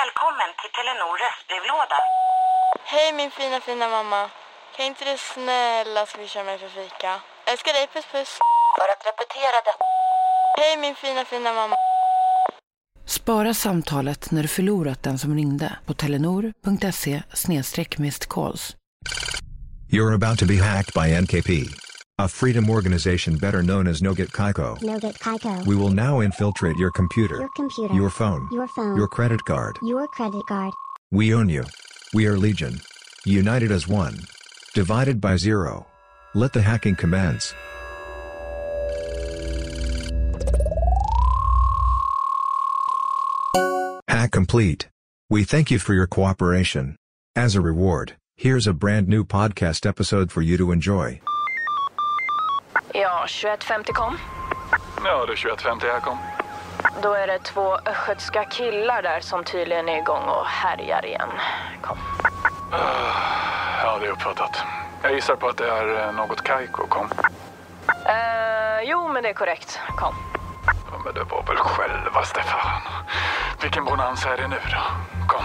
Välkommen till Telenor röstbrevlåda. Hej min fina fina mamma. Kan inte du snälla swisha mig för fika? Älskar dig, puss puss. För att repetera detta. Hej min fina fina mamma. Spara samtalet när du förlorat den som ringde på telenor.se calls. You're about to be hacked by NKP. A freedom organization better known as Nogit Kaiko. Nogit Kaiko. We will now infiltrate your computer, Your computer. your phone, Your phone. your credit card. Your credit card. We own you. We are Legion. United as one. Divided by zero. Let the hacking commence. Hack complete. We thank you for your cooperation. As a reward, here's a brand new podcast episode for you to enjoy. Ja, 21.50 kom. Ja, det är 21.50 här kom. Då är det två östgötska killar där som tydligen är igång och härjar igen. Kom. Ja, det är uppfattat. Jag gissar på att det är eh, något Kaiko kom. Eh, jo, men det är korrekt. Kom. Ja, men det var väl självaste fan. Vilken bonanza är det nu då? Kom.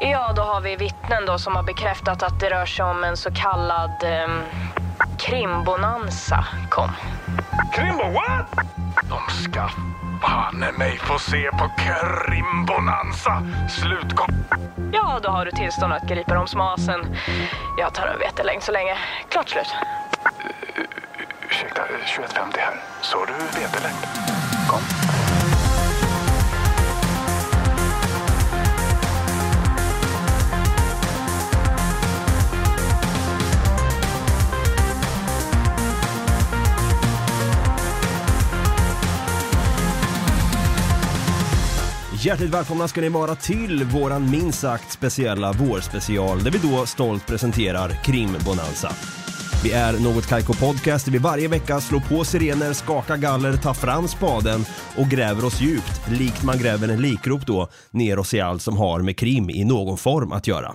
Ja, då har vi vittnen då som har bekräftat att det rör sig om en så kallad eh, krimbonanza. Kom. Krimbo, what? De ska banne mig få se på krimbonanza. Slutkom... Ja, då har du tillstånd att gripa dem som asen. Jag tar en vetelängd så länge. Klart slut. Ursäkta, eh, 21.50 här. Så du vetelängd? Kom. Hjärtligt välkomna ska ni vara till våran minst sagt speciella vårspecial där vi då stolt presenterar Krimbonanza. Vi är Något Kaiko Podcast där vi varje vecka slår på sirener, skakar galler, tar fram spaden och gräver oss djupt, likt man gräver en likrop då, ner oss i allt som har med krim i någon form att göra.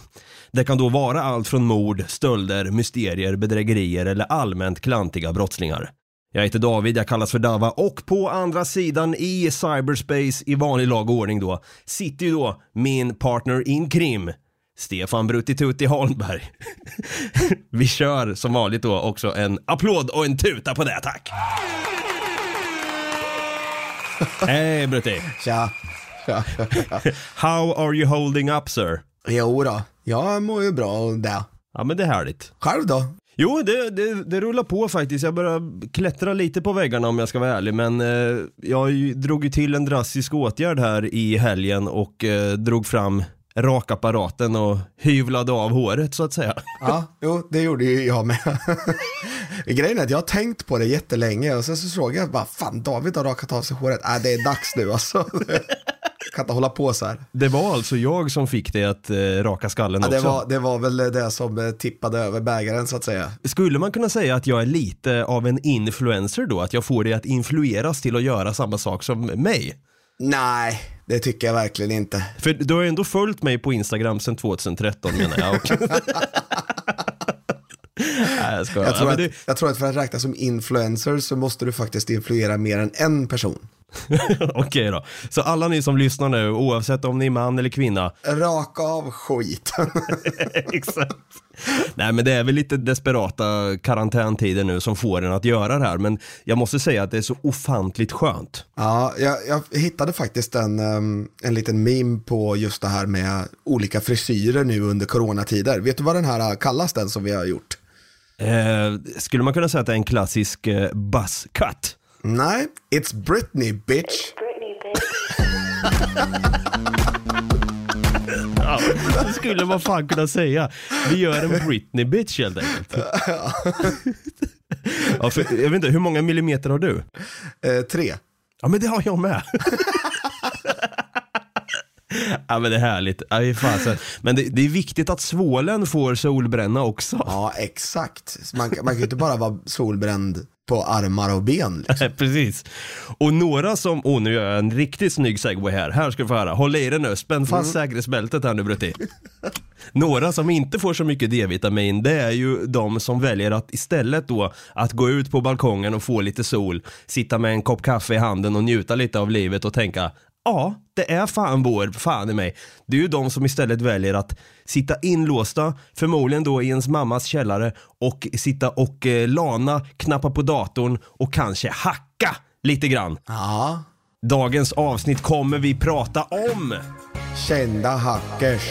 Det kan då vara allt från mord, stölder, mysterier, bedrägerier eller allmänt klantiga brottslingar. Jag heter David, jag kallas för Dava och på andra sidan i cyberspace i vanlig lag och ordning då sitter ju då min partner in krim, Stefan Bruttitutti Holmberg. Vi kör som vanligt då också en applåd och en tuta på det, tack! Hej Brutti! Tja. Tja. How are you holding up sir? Jo då, jag mår ju bra och det. Ja men det är härligt. Själv då? Jo, det, det, det rullar på faktiskt. Jag börjar klättra lite på väggarna om jag ska vara ärlig, men eh, jag drog ju till en drastisk åtgärd här i helgen och eh, drog fram rakapparaten och hyvlade av håret så att säga. Ja, jo, det gjorde ju jag med. Grejen är att jag har tänkt på det jättelänge och sen så såg jag bara, fan David har rakat av sig håret. Äh, det är dags nu alltså. kan inte hålla på så här. Det var alltså jag som fick dig att eh, raka skallen Ja, också. det, var, det var väl det som eh, tippade över bägaren så att säga. Skulle man kunna säga att jag är lite av en influencer då? Att jag får dig att influeras till att göra samma sak som mig? Nej, det tycker jag verkligen inte. För du har ju ändå följt mig på Instagram sedan 2013 menar jag. Nej, jag. Jag tror, att, men jag tror att för att räknas som influencer så måste du faktiskt influera mer än en person. Okej då. Så alla ni som lyssnar nu, oavsett om ni är man eller kvinna. Raka av skiten. Exakt. Nej men det är väl lite desperata karantäntider nu som får en att göra det här. Men jag måste säga att det är så ofantligt skönt. Ja, jag, jag hittade faktiskt en, em, en liten meme på just det här med olika frisyrer nu under coronatider. Vet du vad den här kallas den som vi har gjort? Eh, skulle man kunna säga att det är en klassisk eh, buzz cut? Nej, it's Britney bitch. Ja, det skulle man fan kunna säga. Vi gör en Britney bitch helt enkelt. Ja, för, jag vet inte, hur många millimeter har du? Eh, tre. Ja men det har jag med. Ja men det är härligt. Men det, det är viktigt att svålen får solbränna också. Ja, exakt. Man, kan- man kan ju inte bara vara solbränd på armar och ben. Liksom. Precis. Och några som, åh nu gör jag en riktigt snygg segway här. Här ska du få höra. Håll i dig nu, spänn fast säkerhetsbältet här nu Brutti. Några som inte får så mycket D-vitamin, det är ju de som väljer att istället då att gå ut på balkongen och få lite sol, sitta med en kopp kaffe i handen och njuta lite av livet och tänka Ja, det är fan vår, fan i mig. Det är ju de som istället väljer att sitta inlåsta, förmodligen då i ens mammas källare och sitta och eh, lana, knappa på datorn och kanske hacka lite grann. Ja, Dagens avsnitt kommer vi prata om. kända hackers.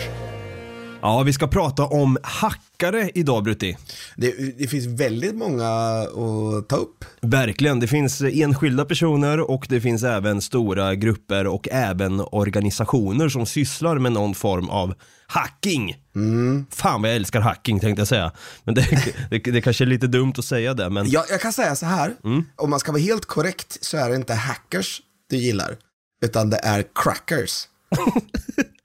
Ja, vi ska prata om hackare idag Brutti. Det, det finns väldigt många att ta upp. Verkligen, det finns enskilda personer och det finns även stora grupper och även organisationer som sysslar med någon form av hacking. Fan vad jag älskar hacking tänkte jag säga. Men det, det, det kanske är lite dumt att säga det men Jag, jag kan säga så här, om man ska vara helt korrekt så är det inte hackers du gillar, utan det är crackers.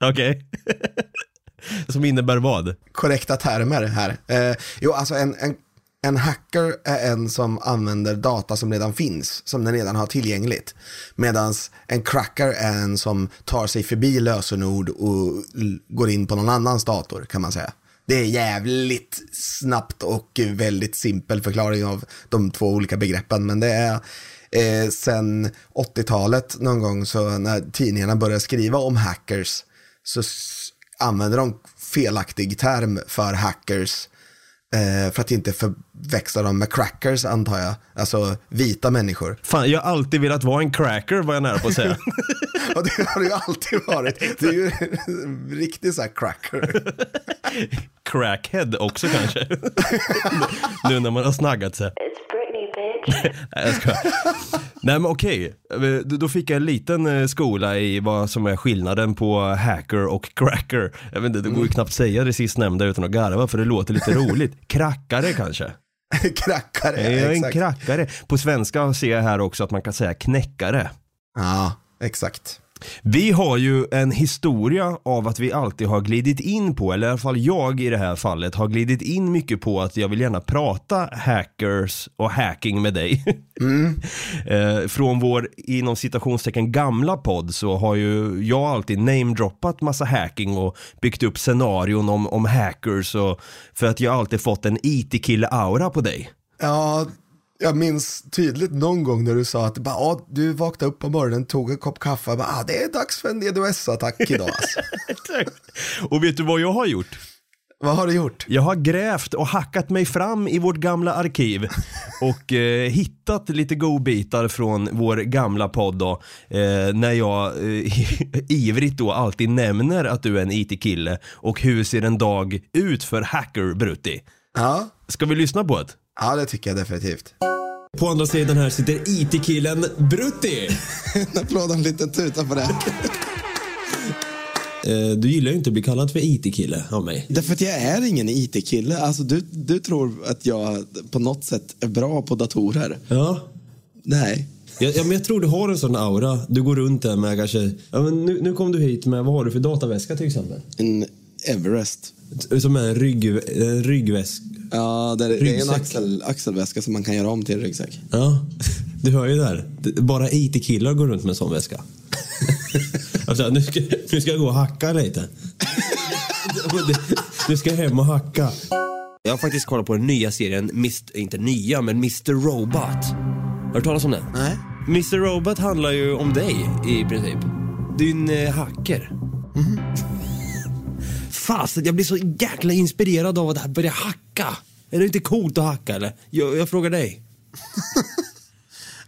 okej. som innebär vad? Korrekta termer här. Eh, jo, alltså en, en, en hacker är en som använder data som redan finns, som den redan har tillgängligt. Medan en cracker är en som tar sig förbi lösenord och går in på någon annans dator kan man säga. Det är jävligt snabbt och väldigt simpel förklaring av de två olika begreppen. Men det är eh, sen 80-talet någon gång så när tidningarna började skriva om hackers så använder de felaktig term för hackers eh, för att inte förväxla dem med crackers antar jag. Alltså vita människor. Fan, jag har alltid velat vara en cracker var jag nära på att säga. Och det har det ju alltid varit. Du är ju en riktig så här cracker. Crackhead också kanske. nu när man har snaggat sig. Nej, jag skojar. Nej men okej, Då- då fick jag en liten eh, skola i vad som är skillnaden på hacker och cracker. Jag vet inte, det går ju knappt säga det sistnämnda utan att garva för det låter lite roligt. Krackare kanske? Krackare, Jag är en exakt. krackare. På svenska ser jag här också att man kan säga knäckare. Ja, exakt. Vi har ju en historia av att vi alltid har glidit in på, eller i alla fall jag i det här fallet, har glidit in mycket på att jag vill gärna prata hackers och hacking med dig. eh, från vår, inom citationstecken, gamla podd så har ju jag alltid namedroppat massa hacking och byggt upp scenarion om, om hackers och för att jag alltid fått en IT-kille-aura på dig. Ja, jag minns tydligt någon gång när du sa att bara, ah, du vaknade upp på morgonen, tog en kopp kaffe och bara, ah, det är dags för en DDoS-attack idag. Alltså. och vet du vad jag har gjort? Vad har du gjort? Jag har grävt och hackat mig fram i vårt gamla arkiv och eh, hittat lite godbitar från vår gamla podd då, eh, när jag eh, ivrigt då alltid nämner att du är en IT-kille och hur ser en dag ut för hacker Brutti? Ja, Ska vi lyssna på det? Ja det tycker jag definitivt. På andra sidan här sitter IT-killen Brutti. En applåd och en liten tuta på det. Eh, du gillar ju inte att bli kallad för IT-kille av mig. Därför att jag är ingen IT-kille. Alltså, du, du tror att jag på något sätt är bra på datorer. Ja. Nej. Ja, ja, men jag tror du har en sån aura. Du går runt där med kanske, ja, men nu, nu kom du hit med, vad har du för dataväska till exempel? En Everest. Som är en, rygg, en ryggväska. Ja, det är, det är en axel, axelväska som man kan göra om till en ryggsäck. Ja, du hör ju där. Bara IT-killar går runt med en sån väska. alltså, nu, ska, nu ska jag gå och hacka lite. nu ska jag hem och hacka. Jag har faktiskt kollat på den nya serien, Mist, inte nya, men Mr Robot. Har du hört talas om den? Nej. Mr Robot handlar ju om dig i princip. Du är en eh, hacker. Fasen, jag blir så jäkla inspirerad av att börja hacka. Är det inte coolt att hacka eller? Jag, jag frågar dig.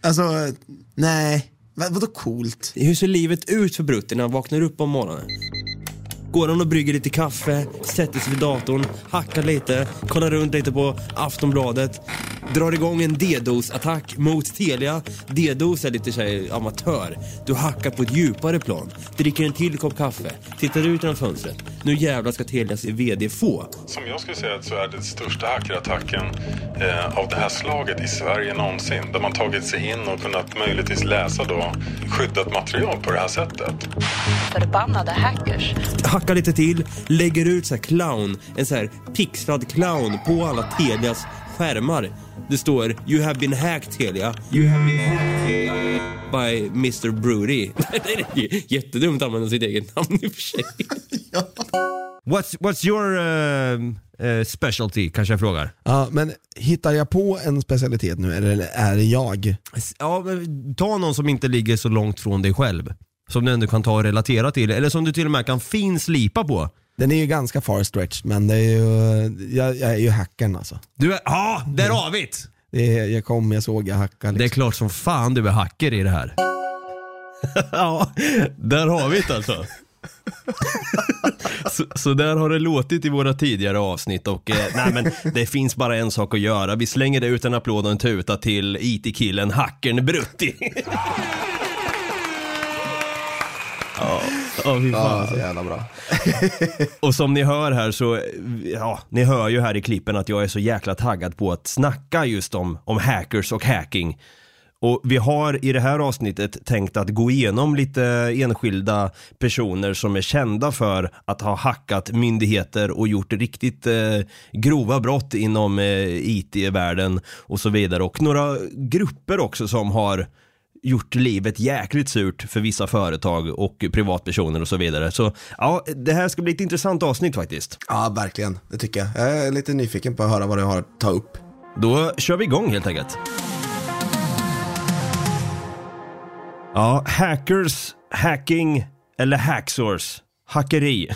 Alltså, nej. Vad, vadå coolt? Hur ser livet ut för Brutti när han vaknar upp om morgonen? Går han och brygger lite kaffe, sätter sig vid datorn, hackar lite, kollar runt lite på Aftonbladet, drar igång en DDoS-attack mot Telia. DDoS är lite såhär amatör. Du hackar på ett djupare plan, dricker en till kopp kaffe, tittar ut genom fönstret. Nu jävlar ska Telias VD få. Som jag skulle säga så är det största hackerattacken eh, av det här slaget i Sverige någonsin. Där man tagit sig in och kunnat möjligtvis läsa då skyddat material på det här sättet. Förbannade hackers. hackar lite till, lägger ut så här clown, en så här pixlad clown på alla Telias skärmar. Det står “You have been hacked Telia”. You have been hacked by Mr Broody. Det är Jättedumt att använda sitt eget namn i och för sig. What's, what's your um, uh, specialty, kanske jag frågar? Ja, men hittar jag på en specialitet nu eller är det jag? Ja, men ta någon som inte ligger så långt från dig själv. som du ändå kan ta och relatera till, eller som du till och med kan finslipa på. Den är ju ganska far stretched men det är ju, jag, jag är ju hackern alltså. Du är, ja, där har vi det! Det är, jag kom, jag såg, jag hackade. Det är Liksom. klart som fan du är hacker i det här. ja, där har vi det alltså. så, så där har det låtit i våra tidigare avsnitt och eh, nej men det finns bara en sak att göra. Vi slänger ut en applåd och en tuta till IT-killen hackern Brutti. Ja, ja, fy fan. Ja, så jävla bra. Och som ni hör här så, ja, ni hör ju här i klippen att jag är så jäkla taggad på att snacka just om, om hackers och hacking. Och vi har i det här avsnittet tänkt att gå igenom lite enskilda personer som är kända för att ha hackat myndigheter och gjort riktigt eh, grova brott inom eh, IT-världen och så vidare. Och några grupper också som har gjort livet jäkligt surt för vissa företag och privatpersoner och så vidare. Så ja, det här ska bli ett intressant avsnitt faktiskt. Ja, verkligen. Det tycker jag. Jag är lite nyfiken på att höra vad du har att ta upp. Då kör vi igång helt enkelt. Ja, hackers, hacking eller hacksource. Hackeri.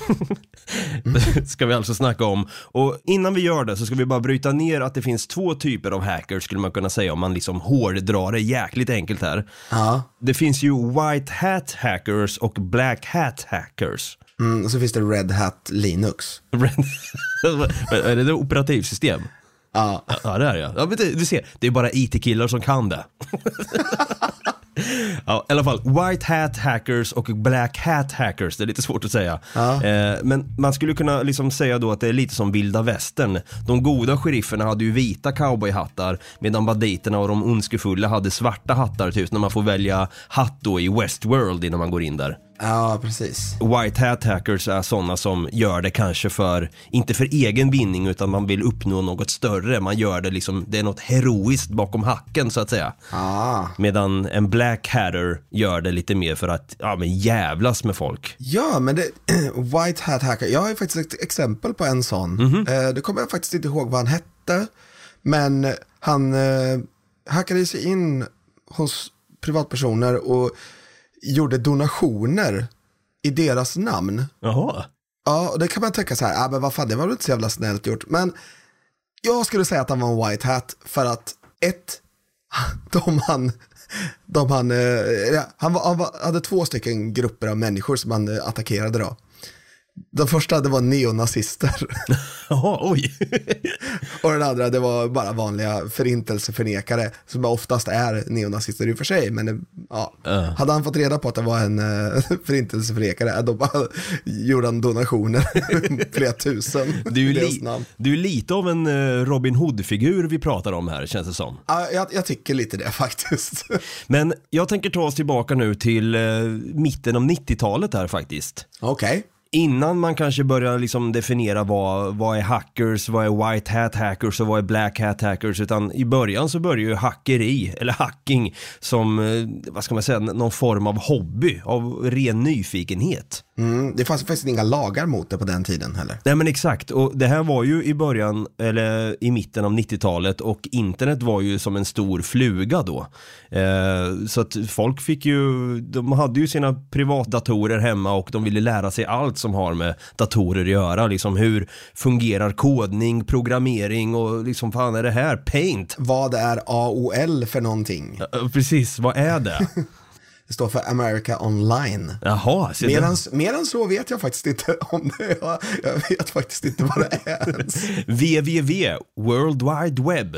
Ska vi alltså snacka om. Och innan vi gör det så ska vi bara bryta ner att det finns två typer av hackers skulle man kunna säga om man liksom hårddrar det jäkligt enkelt här. Ja. Det finns ju white hat hackers och black hat hackers. Mm, och så finns det Red Hat Linux. är det det operativsystem? Ja. Ja det är det ja. ja men du, du ser, det är bara IT-killar som kan det. Ja, i alla fall, White Hat Hackers och Black Hat Hackers, det är lite svårt att säga. Ja. Eh, men man skulle kunna liksom säga då att det är lite som vilda västern. De goda sherifferna hade ju vita cowboyhattar medan banditerna och de ondskefulla hade svarta hattar, typ när man får välja hatt då i Westworld innan man går in där. Ja, precis. White Hat Hackers är sådana som gör det kanske för, inte för egen vinning utan man vill uppnå något större. Man gör det liksom, det är något heroiskt bakom hacken så att säga. Ah. Medan en Black Hatter gör det lite mer för att, ja men jävlas med folk. Ja, men det, White Hat Hacker, jag har ju faktiskt ett exempel på en sån. Eh, det kommer jag faktiskt inte ihåg vad han hette. Men han eh, hackade sig in hos privatpersoner och gjorde donationer i deras namn. Jaha. Ja, och det kan man tänka så här, ah, men vad fan, det var väl inte så jävla snällt gjort. Men jag skulle säga att han var en white hat för att ett, de han, de han, eh, han, var, han var, hade två stycken grupper av människor som han eh, attackerade då. Den första det var neonazister Jaha, oj. och den andra det var bara vanliga förintelseförnekare som oftast är neonazister i och för sig. Men det, ja. hade han fått reda på att det var en uh, förintelseförnekare då bara gjorde han donationer, flera tusen. Du är, li- du är lite av en eh, Robin Hood-figur vi pratar om här känns det som. Ja, jag, jag tycker lite det faktiskt. Men jag tänker ta oss tillbaka nu till eh, mitten av 90-talet här faktiskt. Okej. Innan man kanske börjar liksom definiera vad, vad är hackers, vad är white hat hackers och vad är black hat hackers. Utan i början så börjar ju hackeri, eller hacking, som, eh, vad ska man säga, någon form av hobby, av ren nyfikenhet. Mm, det fanns faktiskt inga lagar mot det på den tiden heller. Nej men exakt, och det här var ju i början, eller i mitten av 90-talet och internet var ju som en stor fluga då. Eh, så att folk fick ju, de hade ju sina privatdatorer hemma och de ville lära sig allt som har med datorer att göra. Liksom hur fungerar kodning, programmering och liksom fan är det här? Paint? Vad är AOL för någonting? Eh, Precis, vad är det? Det står för America Online. Jaha, mer än så vet jag faktiskt inte om det. Jag, jag vet faktiskt inte vad det är ens. www, World Wide Web.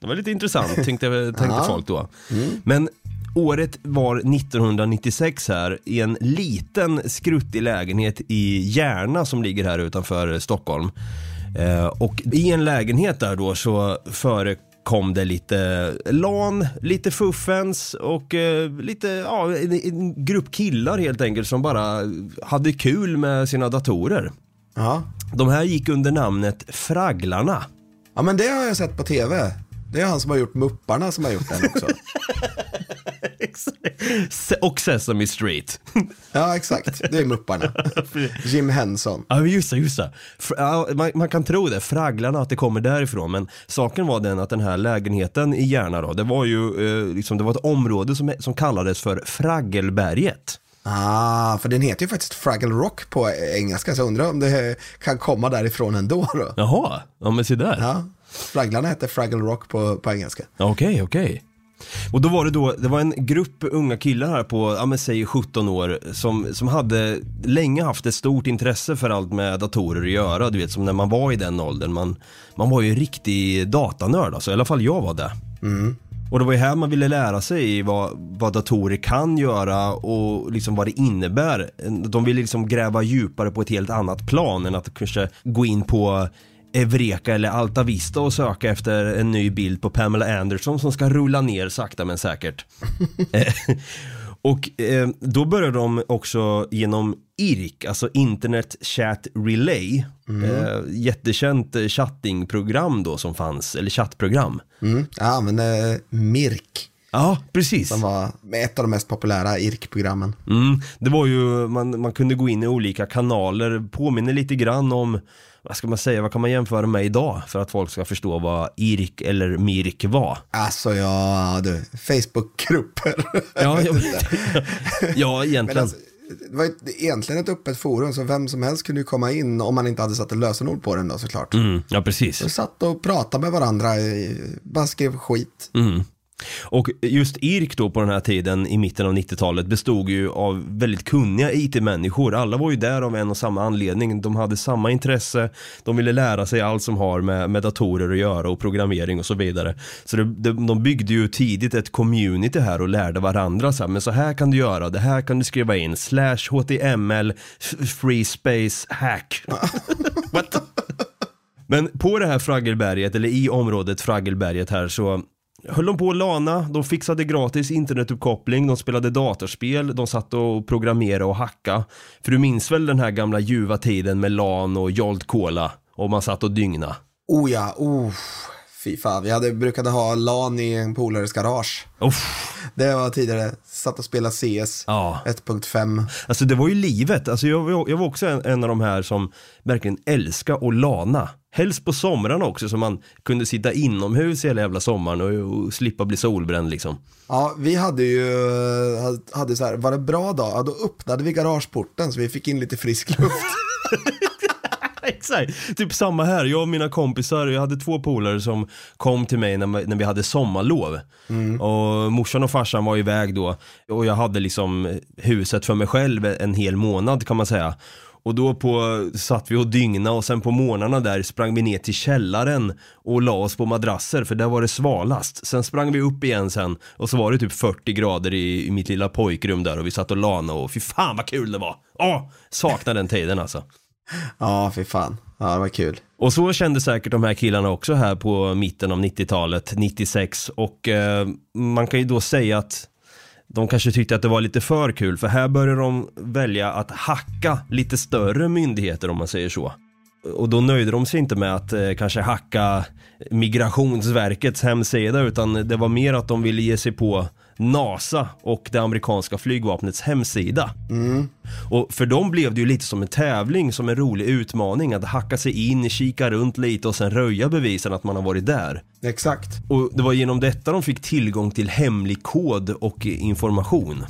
Det var lite intressant tänkte, tänkte folk då. Men året var 1996 här i en liten skruttig lägenhet i Järna som ligger här utanför Stockholm. Eh, och i en lägenhet där då så förekom det lite LAN, lite fuffens och eh, lite, ja, en, en grupp killar helt enkelt som bara hade kul med sina datorer. Ja. De här gick under namnet Fragglarna. ja, men det har jag sett på tv. Det är han som har gjort Mupparna som har gjort den också. Och Sesame Street. Ja, exakt. Det är Mupparna. Jim Henson. Ja just det, just det. Man, man kan tro det, Fragglarna, att det kommer därifrån. Men saken var den att den här lägenheten i Järna då, det var ju eh, liksom, det var ett område som, som kallades för Fraggelberget. Ah, för den heter ju faktiskt Fraggle Rock på engelska, så jag undrar om det kan komma därifrån ändå då. Jaha, ja men se där. Ja, Fragglarna heter Fraggle Rock på, på engelska. Okej, okej. Och då var det då, det var en grupp unga killar här på, ja men säg 17 år som, som hade länge haft ett stort intresse för allt med datorer att göra, du vet som när man var i den åldern. Man, man var ju riktig datanörd alltså, i alla fall jag var det. Och det var ju här man ville lära sig vad, vad datorer kan göra och liksom vad det innebär. De ville liksom gräva djupare på ett helt annat plan än att kanske gå in på Eureka eller Alta Vista och söka efter en ny bild på Pamela Anderson som ska rulla ner sakta men säkert. Eh, och eh, då började de också genom IRC, alltså Internet Chat Relay, eh, jättekänt eh, chattingprogram då som fanns, eller chattprogram. Mm. Jag använde Mirk, Ja, precis. som var ett av de mest populära IRK-programmen. Mm, det var ju, man, man kunde gå in i olika kanaler, påminner lite grann om, vad ska man säga, vad kan man jämföra med idag för att folk ska förstå vad IRK eller MIRK var? Alltså ja, du, Facebook-grupper. Ja, jag ja egentligen. alltså, det var egentligen ett öppet forum, så vem som helst kunde ju komma in om man inte hade satt ett lösenord på den då såklart. Mm, ja, precis. Så satt och pratade med varandra, eh, bara skrev skit. Mm. Och just IRK då på den här tiden i mitten av 90-talet bestod ju av väldigt kunniga IT-människor. Alla var ju där av en och samma anledning. De hade samma intresse, de ville lära sig allt som har med, med datorer att göra och programmering och så vidare. Så det, det, de byggde ju tidigt ett community här och lärde varandra så här, men så här kan du göra, det här kan du skriva in, slash html, free space hack. What? Men på det här Fraggelberget, eller i området Fraggelberget här så höll de på att lana, de fixade gratis internetuppkoppling, de spelade datorspel, de satt och programmerade och hacka. För du minns väl den här gamla ljuva tiden med LAN och Jolt Cola och man satt och dygna. Oh ja, oh, fy fan. Vi hade, brukade ha LAN i en polares garage. Uff. Det var tidigare, satt och spelade CS Ja. 1.5. Alltså det var ju livet, alltså jag, jag var också en, en av de här som verkligen älskar att lana. Helst på somrarna också så man kunde sitta inomhus hela jävla sommaren och, och slippa bli solbränd liksom. Ja, vi hade ju, hade- hade så här, var det bra dag, ja, då öppnade vi garageporten så vi fick in lite frisk luft. Exakt, typ samma här. Jag och mina kompisar, jag hade två polare som kom till mig när, när vi hade sommarlov. Och morsan och farsan var iväg då och jag hade liksom huset för mig själv en hel månad kan man säga. Och då på, satt vi och dygna och sen på morgnarna där sprang vi ner till källaren och la oss på madrasser för där var det svalast. Sen sprang vi upp igen sen och så var det typ 40 grader i, i mitt lilla pojkrum där och vi satt och lana och fy fan vad kul det var. Åh, saknar den tiden alltså. Ja, fy fan. Ja, det var kul. Och så kände säkert de här killarna också här på mitten av 90-talet, 96 och eh, man kan ju då säga att de kanske tyckte att det var lite för kul för här började de välja att hacka lite större myndigheter om man säger så. Och då nöjde de sig inte med att eh, kanske hacka Migrationsverkets hemsida utan det var mer att de ville ge sig på NASA och det amerikanska flygvapnets hemsida. Och för dem blev det ju lite som en tävling, som en rolig utmaning att hacka sig in, kika runt lite och sen röja bevisen att man har varit där. Exakt. Och det var genom detta de fick tillgång till hemlig kod och information.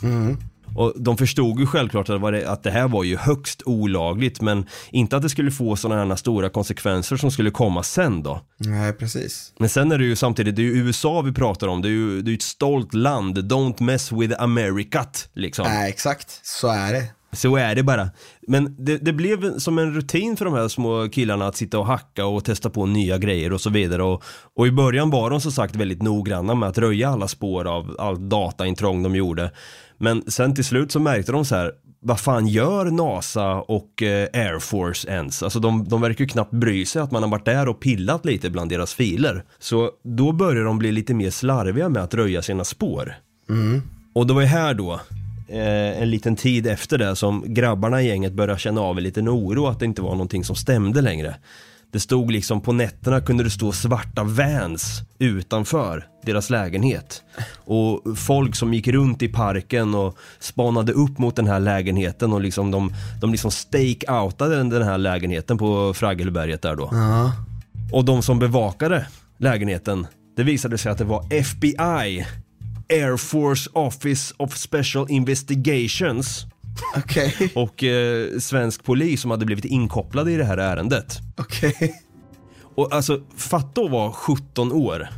Och de förstod ju självklart att det, att det här var ju högst olagligt men inte att det skulle få sådana här stora konsekvenser som skulle komma sen då. Nej, precis. Men sen är det ju samtidigt, det är ju USA vi pratar om, det är ju det är ett stolt land, don't mess with Americat liksom. Nej, exakt. Så är det. Så är det bara. Men det, det blev som en rutin för de här små killarna att sitta och hacka och testa på nya grejer och så vidare. Och, och i början var de som sagt väldigt noggranna med att röja alla spår av allt dataintrång de gjorde. Men sen till slut så märkte de så här, vad fan gör NASA och eh, Air Force ens? Alltså de, de verkar ju knappt bry sig att man har varit där och pillat lite bland deras filer. Så då börjar de bli lite mer slarviga med att röja sina spår. Och det var ju här då, eh, en liten tid efter det, som grabbarna i gänget började känna av en liten oro att det inte var någonting som stämde längre. Det stod liksom på nätterna kunde det stå svarta vans utanför deras lägenhet. Och folk som gick runt i parken och spanade upp mot den här lägenheten och liksom de, de liksom stake-outade den, här lägenheten på Fraggelberget där då. Ja. Och de som bevakade lägenheten, det visade sig att det var FBI, Air Force Office of Special Investigations. Okej, och eh, svensk polis som hade blivit inkopplade i det här ärendet. okej. Och alltså, fatta att vara 17 år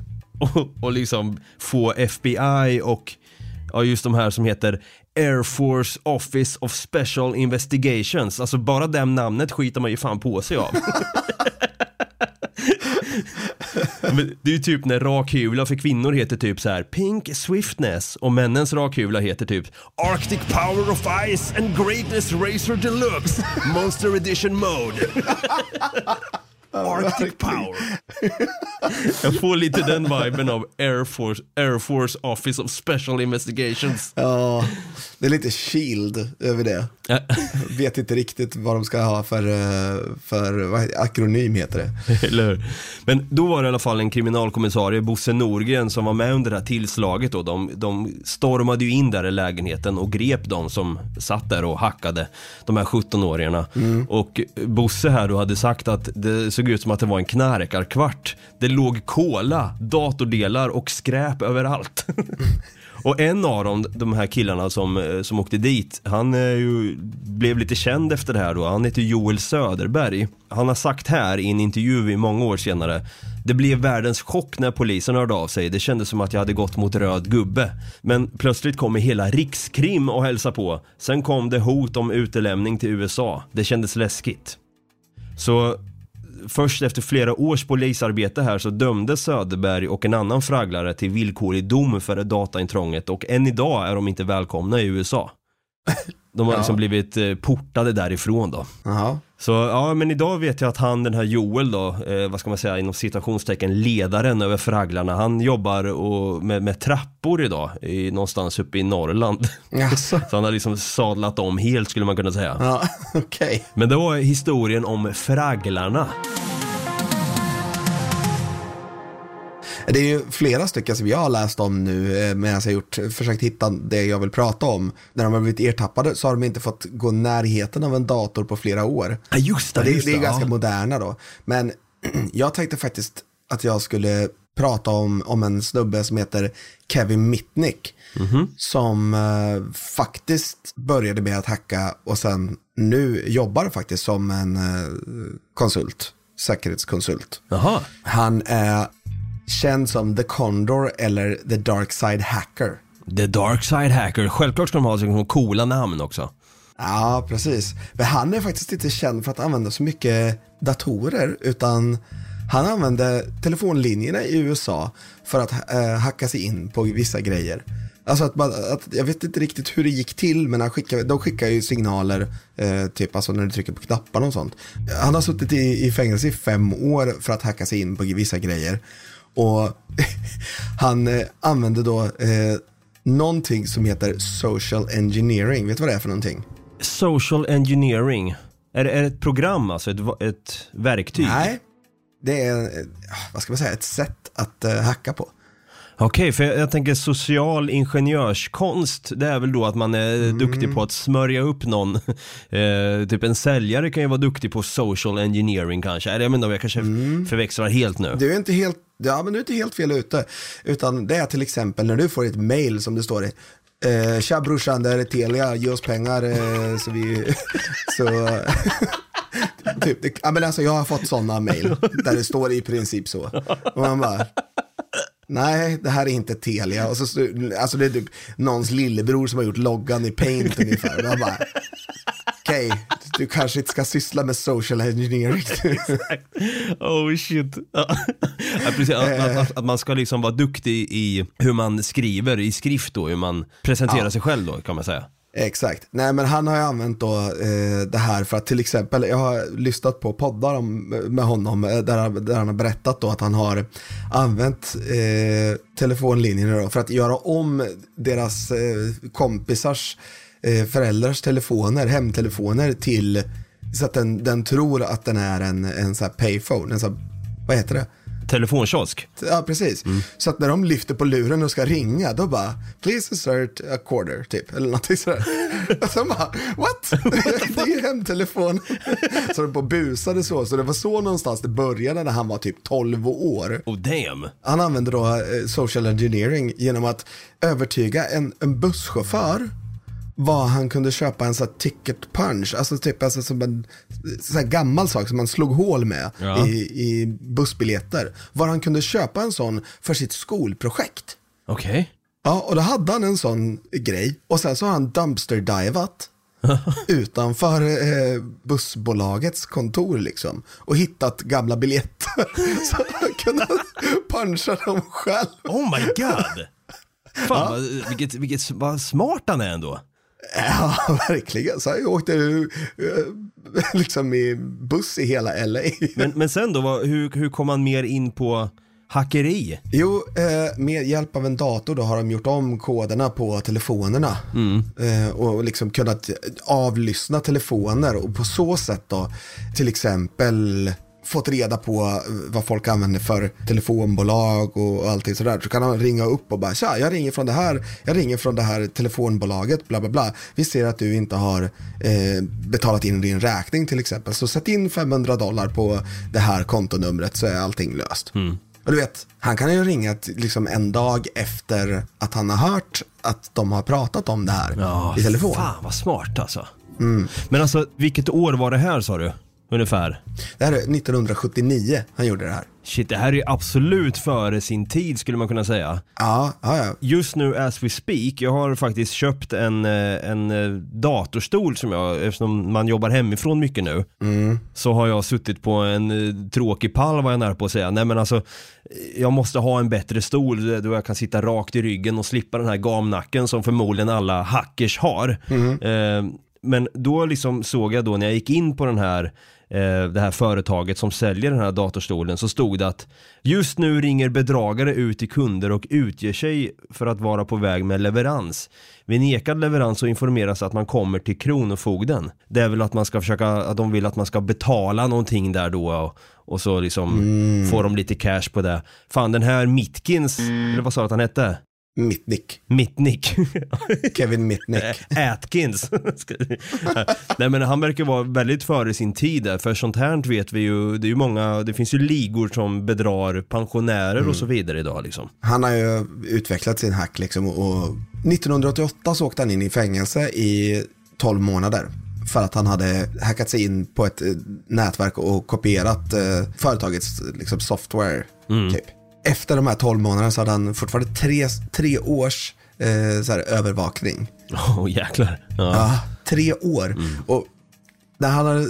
och, och liksom få FBI och ja, just de här som heter Air Force Office of Special Investigations. Alltså bara det namnet skiter man ju fan på sig av. Det är ju typ när rakhula för kvinnor heter typ så här Pink Swiftness och männens rakhula heter typ Arctic Power of Ice and Greatness Racer Deluxe Monster Edition Mode. Arctic Power. Jag får lite den viben av Air Force, Air Force Office of Special Investigations. Ja, det är lite shield över det. Vet inte riktigt vad de ska ha för, eh, för vad akronym heter det. Eller hur? Men då var det i alla fall en kriminalkommissarie, Bosse Norgren, som var med under det här tillslaget då. De, de stormade ju in där i lägenheten och grep de som satt där och hackade de här 17-åringarna. Och Bosse här då hade sagt att det såg ut som att det var en knarkarkvart. Det låg kola, datordelar och skräp överallt. Och en av dem, de här killarna som, eh, som åkte dit, han är ju, blev lite känd efter det här då. Han heter Joel Söderberg. Han har sagt här i en intervju i många år senare det blev världens chock när polisen hörde av sig. Det kändes som att jag hade gått mot röd gubbe. Men plötsligt kommer hela Rikskrim och hälsa på. Sen kom det hot om utelämning till USA. Det kändes läskigt. Så först efter flera års polisarbete här så dömde Söderberg och en annan fragglare till villkorlig dom för dataintrånget och än idag är de inte välkomna i USA. De har Ja. liksom blivit eh, portade därifrån då. Jaha. Så ja, men idag vet jag att han, den här Joel då, eh, vad ska man säga, inom citationstecken, ledaren över fragglarna, han jobbar och, med, med trappor idag, i, någonstans uppe i Norrland. Jaså? Så han har liksom sadlat om helt skulle man kunna säga. Ja, okej. Men det var historien om fragglarna. Det är ju flera stycken som jag har läst om nu eh, medan jag har gjort, försökt hitta det jag vill prata om. När de har blivit ertappade så har de inte fått gå närheten av en dator på flera år. Ja, just det, det, just det är det, ganska ja. moderna då. Men jag tänkte faktiskt att jag skulle prata om, om en snubbe som heter Kevin Mitnick. Mhm. Som eh, faktiskt började med att hacka och sen nu jobbar faktiskt som en eh, konsult, säkerhetskonsult. Jaha. Han är känd som The Condor eller The Dark Side Hacker. The Dark Side Hacker, självklart ska de ha liksom coola namn också. Ja, precis. Men han är faktiskt inte känd för att använda så mycket datorer, utan han använde telefonlinjerna i USA för att eh, hacka sig in på vissa grejer. Alltså att, man, att jag vet inte riktigt hur det gick till, men han skickar, de skickar ju signaler, eh, typ alltså när du trycker på knapparna och sånt. Han har suttit i, i fängelse i fem år för att hacka sig in på vissa grejer. Och han eh, använde då eh, någonting som heter social engineering. Vet du vad det är för någonting? Social Engineering. Är det, är det ett program alltså? Ett, ett verktyg? Nej, det är, eh, vad ska man säga, ett sätt att eh, hacka på. Okej, för jag, jag tänker social ingenjörskonst, det är väl då att man är Mm. duktig på att smörja upp någon. eh, typ en säljare kan ju vara duktig på social engineering kanske. Eller jag menar, jag kanske förväxlar helt nu. Mm. Du är inte helt, ja men du är inte helt fel ute. Utan det är till exempel när du får ett mail som det står i. Eh, Tja brorsan, det här är Telia, ge oss pengar eh, så vi... så, typ, det, ja, men alltså, jag har fått sådana mail där det står i princip så. Och man bara, nej det här är inte Telia. Och så, alltså det är typ någons lillebror som har gjort loggan i Paint ungefär. Man bara, okej, du kanske inte ska syssla med social engineering. Oh shit. Ja, precis, att, att, att man ska liksom vara duktig i hur man skriver i skrift då, hur man presenterar Ja. sig själv då kan man säga. Exakt. Nej men han har ju använt då eh, det här för att till exempel, jag har lyssnat på poddar om, med honom eh, där, han- där han har berättat då att han har använt eh, telefonlinjerna då för att göra om deras eh, kompisars eh, föräldrars telefoner, hemtelefoner till så att den, den tror att den är en, en så här payphone, en så här, vad heter det? Telefonkiosk. Ja, precis. Så att när de lyfter på luren och ska ringa, då bara, please insert a quarter, typ. Eller någonting sådär. Och så bara, what? det är ju hemtelefon. så de på busade så. Så det var så någonstans det började när han var typ 12 år. Oh damn. Han använde då eh, social engineering genom att övertyga en, en busschaufför var han kunde köpa en sån här ticket punch, alltså typ alltså som en sån här gammal sak som man slog hål med Ja. i, i bussbiljetter. Var han kunde köpa en sån för sitt skolprojekt. Okej. Ja, och då hade han en sån grej och sen så har han dumpster-divat utanför eh, bussbolagets kontor liksom och hittat gamla biljetter så han kunde puncha dem själv. Oh my god! Fan, vad, vilket, vilket, vad smart han är ändå. Ja, verkligen. Så jag åkte eh, liksom i buss i hela LA. Men, men sen då, vad, hur, hur kom man mer in på hackeri? Jo, eh, med hjälp av en dator då har de gjort om koderna på telefonerna. Eh, och liksom kunnat avlyssna telefoner och på så sätt då till exempel fått reda på eh, vad folk använder för telefonbolag och allting sådär. Så kan han ringa upp och bara, tja, jag ringer från det här, jag ringer från det här telefonbolaget, bla bla bla. Vi ser att du inte har eh, betalat in din räkning till exempel. Så sätt in 500 dollar på det här kontonumret så är allting löst. Och du vet, han kan ju ringa liksom en dag efter att han har hört att de har pratat om det här i telefon. Fan vad smart alltså. Men alltså, vilket år var det här sa du? Ungefär? Det här är 1979 han gjorde det här. Shit, det här är absolut före sin tid skulle man kunna säga. Ja, ja, ja. Just nu as we speak, jag har faktiskt köpt en, eh, en eh, datorstol som jag, eftersom man jobbar hemifrån mycket nu, så har jag suttit på en eh, tråkig pall var jag nära på att säga. Nej men alltså, jag måste ha en bättre stol då jag kan sitta rakt i ryggen och slippa den här gamnacken som förmodligen alla hackers har. Eh, men då liksom såg jag då när jag gick in på den här det här företaget som säljer den här datorstolen så stod det att just nu ringer bedragare ut till kunder och utger sig för att vara på väg med leverans. Vid nekad leverans så informeras att man kommer till Kronofogden. Det är väl att man ska försöka, att de vill att man ska betala någonting där då och, och så liksom får de lite cash på det. Fan den här Mitkins, eller vad sa du att han hette? Mitnick. Mitnick. Kevin Mitnick. Atkins. Nej men han verkar vara väldigt före sin tid där, för sånt här vet vi ju, det är ju många, det finns ju ligor som bedrar pensionärer och så vidare idag liksom. Han har ju utvecklat sin hack liksom och 1988 så åkte han in i fängelse i 12 månader. För att han hade hackat sig in på ett eh, nätverk och kopierat eh, företagets liksom, software. Typ. Efter de här 12 månaderna så hade han fortfarande tre, tre års eh, så här, övervakning. Åh jäklar. Ja. Ja, tre år. Och när han hade,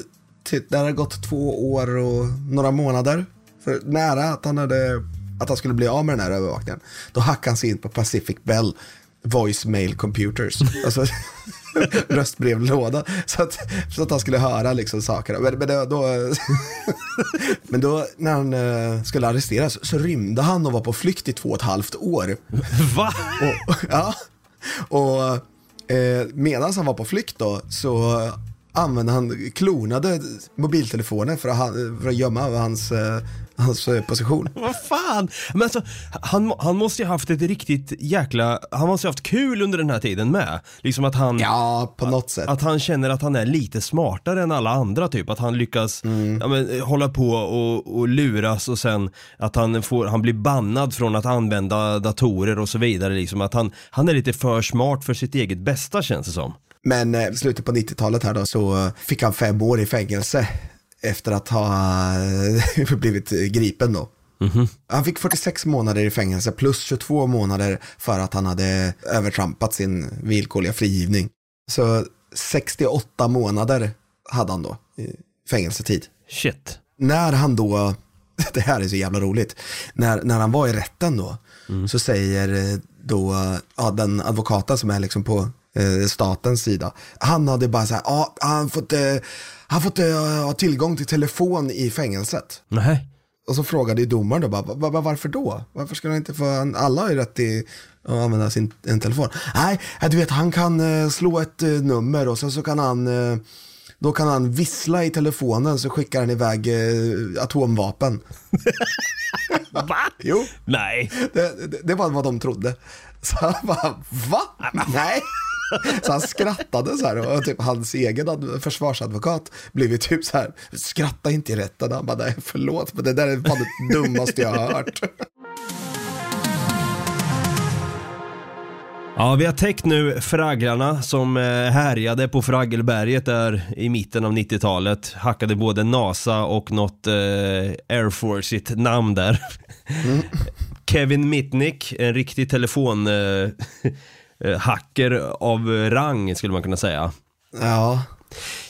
det hade gått två år och några månader, för nära att han, hade, att han skulle bli av med den här övervakningen, då hackade han sig in på Pacific Bell voicemail computers. Alltså röstbrevlåda. Så att, så att han skulle höra liksom saker. Men, men, då, då, men då när han eh, skulle arresteras så rymde han och var på flykt i två och ett halvt år. Va? Och, ja, och eh, medan han var på flykt då så använde han klonade mobiltelefoner för att, han, för att gömma hans, eh, hans eh, position. Vad fan? Men alltså, han, han måste ju haft ett riktigt jäkla, han måste ju haft kul under den här tiden med. Liksom att han, Ja, på något sätt. att han känner att han är lite smartare än alla andra typ. Att han lyckas ja, men, hålla på och, och luras och sen att han, får, han blir bannad från att använda datorer och så vidare. Liksom. Att han, han är lite för smart för sitt eget bästa känns det som. Men eh, slutet på 90-talet här då så fick han fem år i fängelse efter att ha eh, blivit gripen då. Han fick 46 månader i fängelse plus 22 månader för att han hade övertrampat sin villkorliga frigivning. Så 68 månader hade han då i fängelsetid. Shit. När han då, det här är så jävla roligt, när, när han var i rätten då, så säger då ja, den advokaten som är liksom på eh, statens sida, han hade bara så här, ja, han fått, eh, han fått eh, ha tillgång till telefon i fängelset. Nej. Och så frågade ju domaren då bara, "Va- va- varför då? Varför ska han inte få, alla har ju rätt till att använda sin en telefon. Nej, du vet han kan eh, slå ett eh, nummer och sen så kan han, då kan han vissla i telefonen så skickar han iväg eh, atomvapen. Va? Jo, Nej. det, det, det var vad de trodde. Så han bara, va? Nej. Så han skrattade så här och typ hans egen adv- försvarsadvokat blev ju typ så här, skratta inte i rätten. Han bara, nej förlåt men det där är fan det dummaste jag har hört. Ja, vi har täckt nu fragglarna som eh, härjade på Fraggelberget där i mitten av 90-talet. Hackade både NASA och något eh, Air Force sitt namn där. Kevin Mitnick, en riktig telefon eh, hacker av rang skulle man kunna säga. Ja,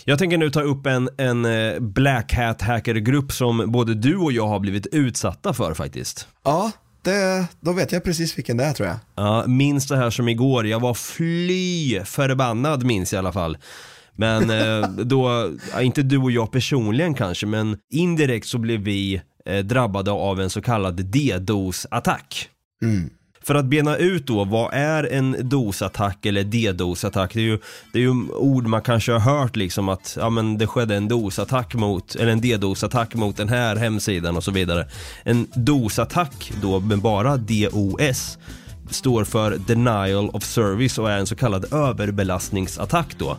Jag tänker nu ta upp en, en eh, Black Hat hackergrupp som både du och jag har blivit utsatta för faktiskt. ja det, då vet jag precis vilken det är tror jag. Ja, minns det här som igår. Jag var fly förbannad minns jag i alla fall. Men eh, då, inte du och jag personligen kanske, men indirekt så blev vi eh, drabbade av en så kallad DDoS-attack. För att bena ut då, vad är en DOS-attack eller DDoS-attack? Det är ju, det är ju ord man kanske har hört liksom att, ja men det skedde en DOS-attack mot, eller en DDoS-attack mot den här hemsidan och så vidare. En DOS-attack då med bara DOS står för Denial of Service och är en så kallad överbelastningsattack då.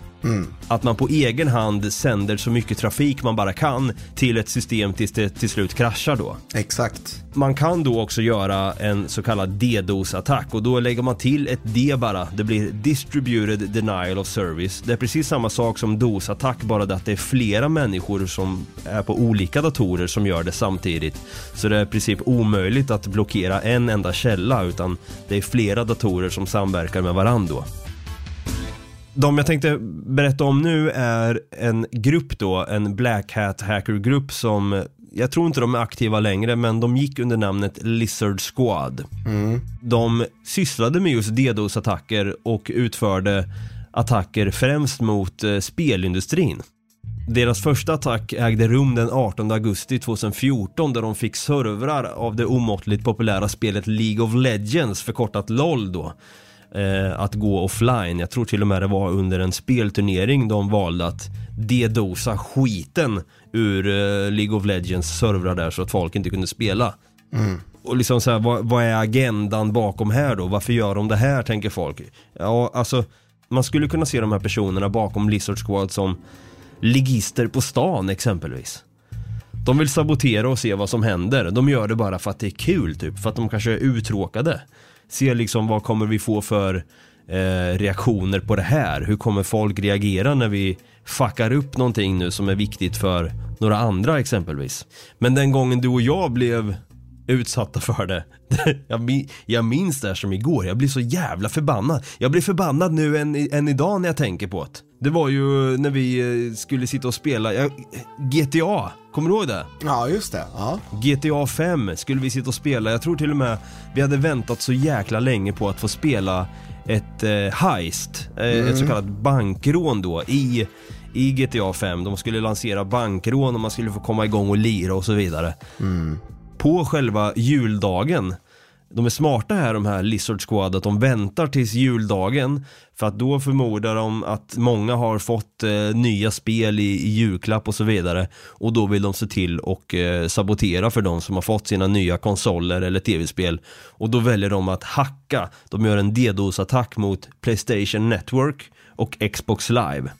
Att man på egen hand sänder så mycket trafik man bara kan till ett system tills det till slut kraschar då. Exakt. Man kan då också göra en så kallad DDoS-attack och då lägger man till ett D bara. Det blir Distributed Denial of Service. Det är precis samma sak som DOS-attack, bara det att det är flera människor som är på olika datorer som gör det samtidigt. Så det är i princip omöjligt att blockera en enda källa utan det är flera datorer som samverkar med varandra då. De jag tänkte berätta om nu är en grupp då, en Black Hat hackergrupp som jag tror inte de är aktiva längre men de gick under namnet Lizard Squad. De sysslade med just DDoS-attacker och utförde attacker främst mot eh, spelindustrin. Deras första attack ägde rum den 18 augusti 2014 där de fick servrar av det omåttligt populära spelet League of Legends, förkortat LOL då, eh, att gå offline. Jag tror till och med det var under en spelturnering de valde att dedosa skiten ur eh, League of Legends servrar där så att folk inte kunde spela. Och liksom så här, vad, vad är agendan bakom här då? Varför gör de det här tänker folk? Ja, alltså man skulle kunna se de här personerna bakom Lizard Squad som ligister på stan exempelvis. De vill sabotera och se vad som händer. De gör det bara för att det är kul typ, för att de kanske är uttråkade. Se liksom vad kommer vi få för eh, reaktioner på det här? Hur kommer folk reagera när vi fuckar upp någonting nu som är viktigt för några andra exempelvis? Men den gången du och jag blev utsatta för det. Jag, minns det här som igår, jag blir så jävla förbannad. Jag blir förbannad nu än, än idag när jag tänker på det. Det var ju när vi eh, skulle sitta och spela, ja, GTA, kommer du ihåg det? Ja, just det. Ja. GTA 5 skulle vi sitta och spela, jag tror till och med vi hade väntat så jäkla länge på att få spela ett eh, heist, eh, ett så kallat bankrån då i, i GTA 5. De skulle lansera bankrån och man skulle få komma igång och lira och så vidare på själva juldagen. De är smarta här de här Lizard Squad att de väntar tills juldagen för att då förmodar de att många har fått eh, nya spel i, i julklapp och så vidare och då vill de se till och eh, sabotera för de som har fått sina nya konsoler eller tv-spel och då väljer de att hacka. De gör en DDoS-attack mot Playstation Network och Xbox Live.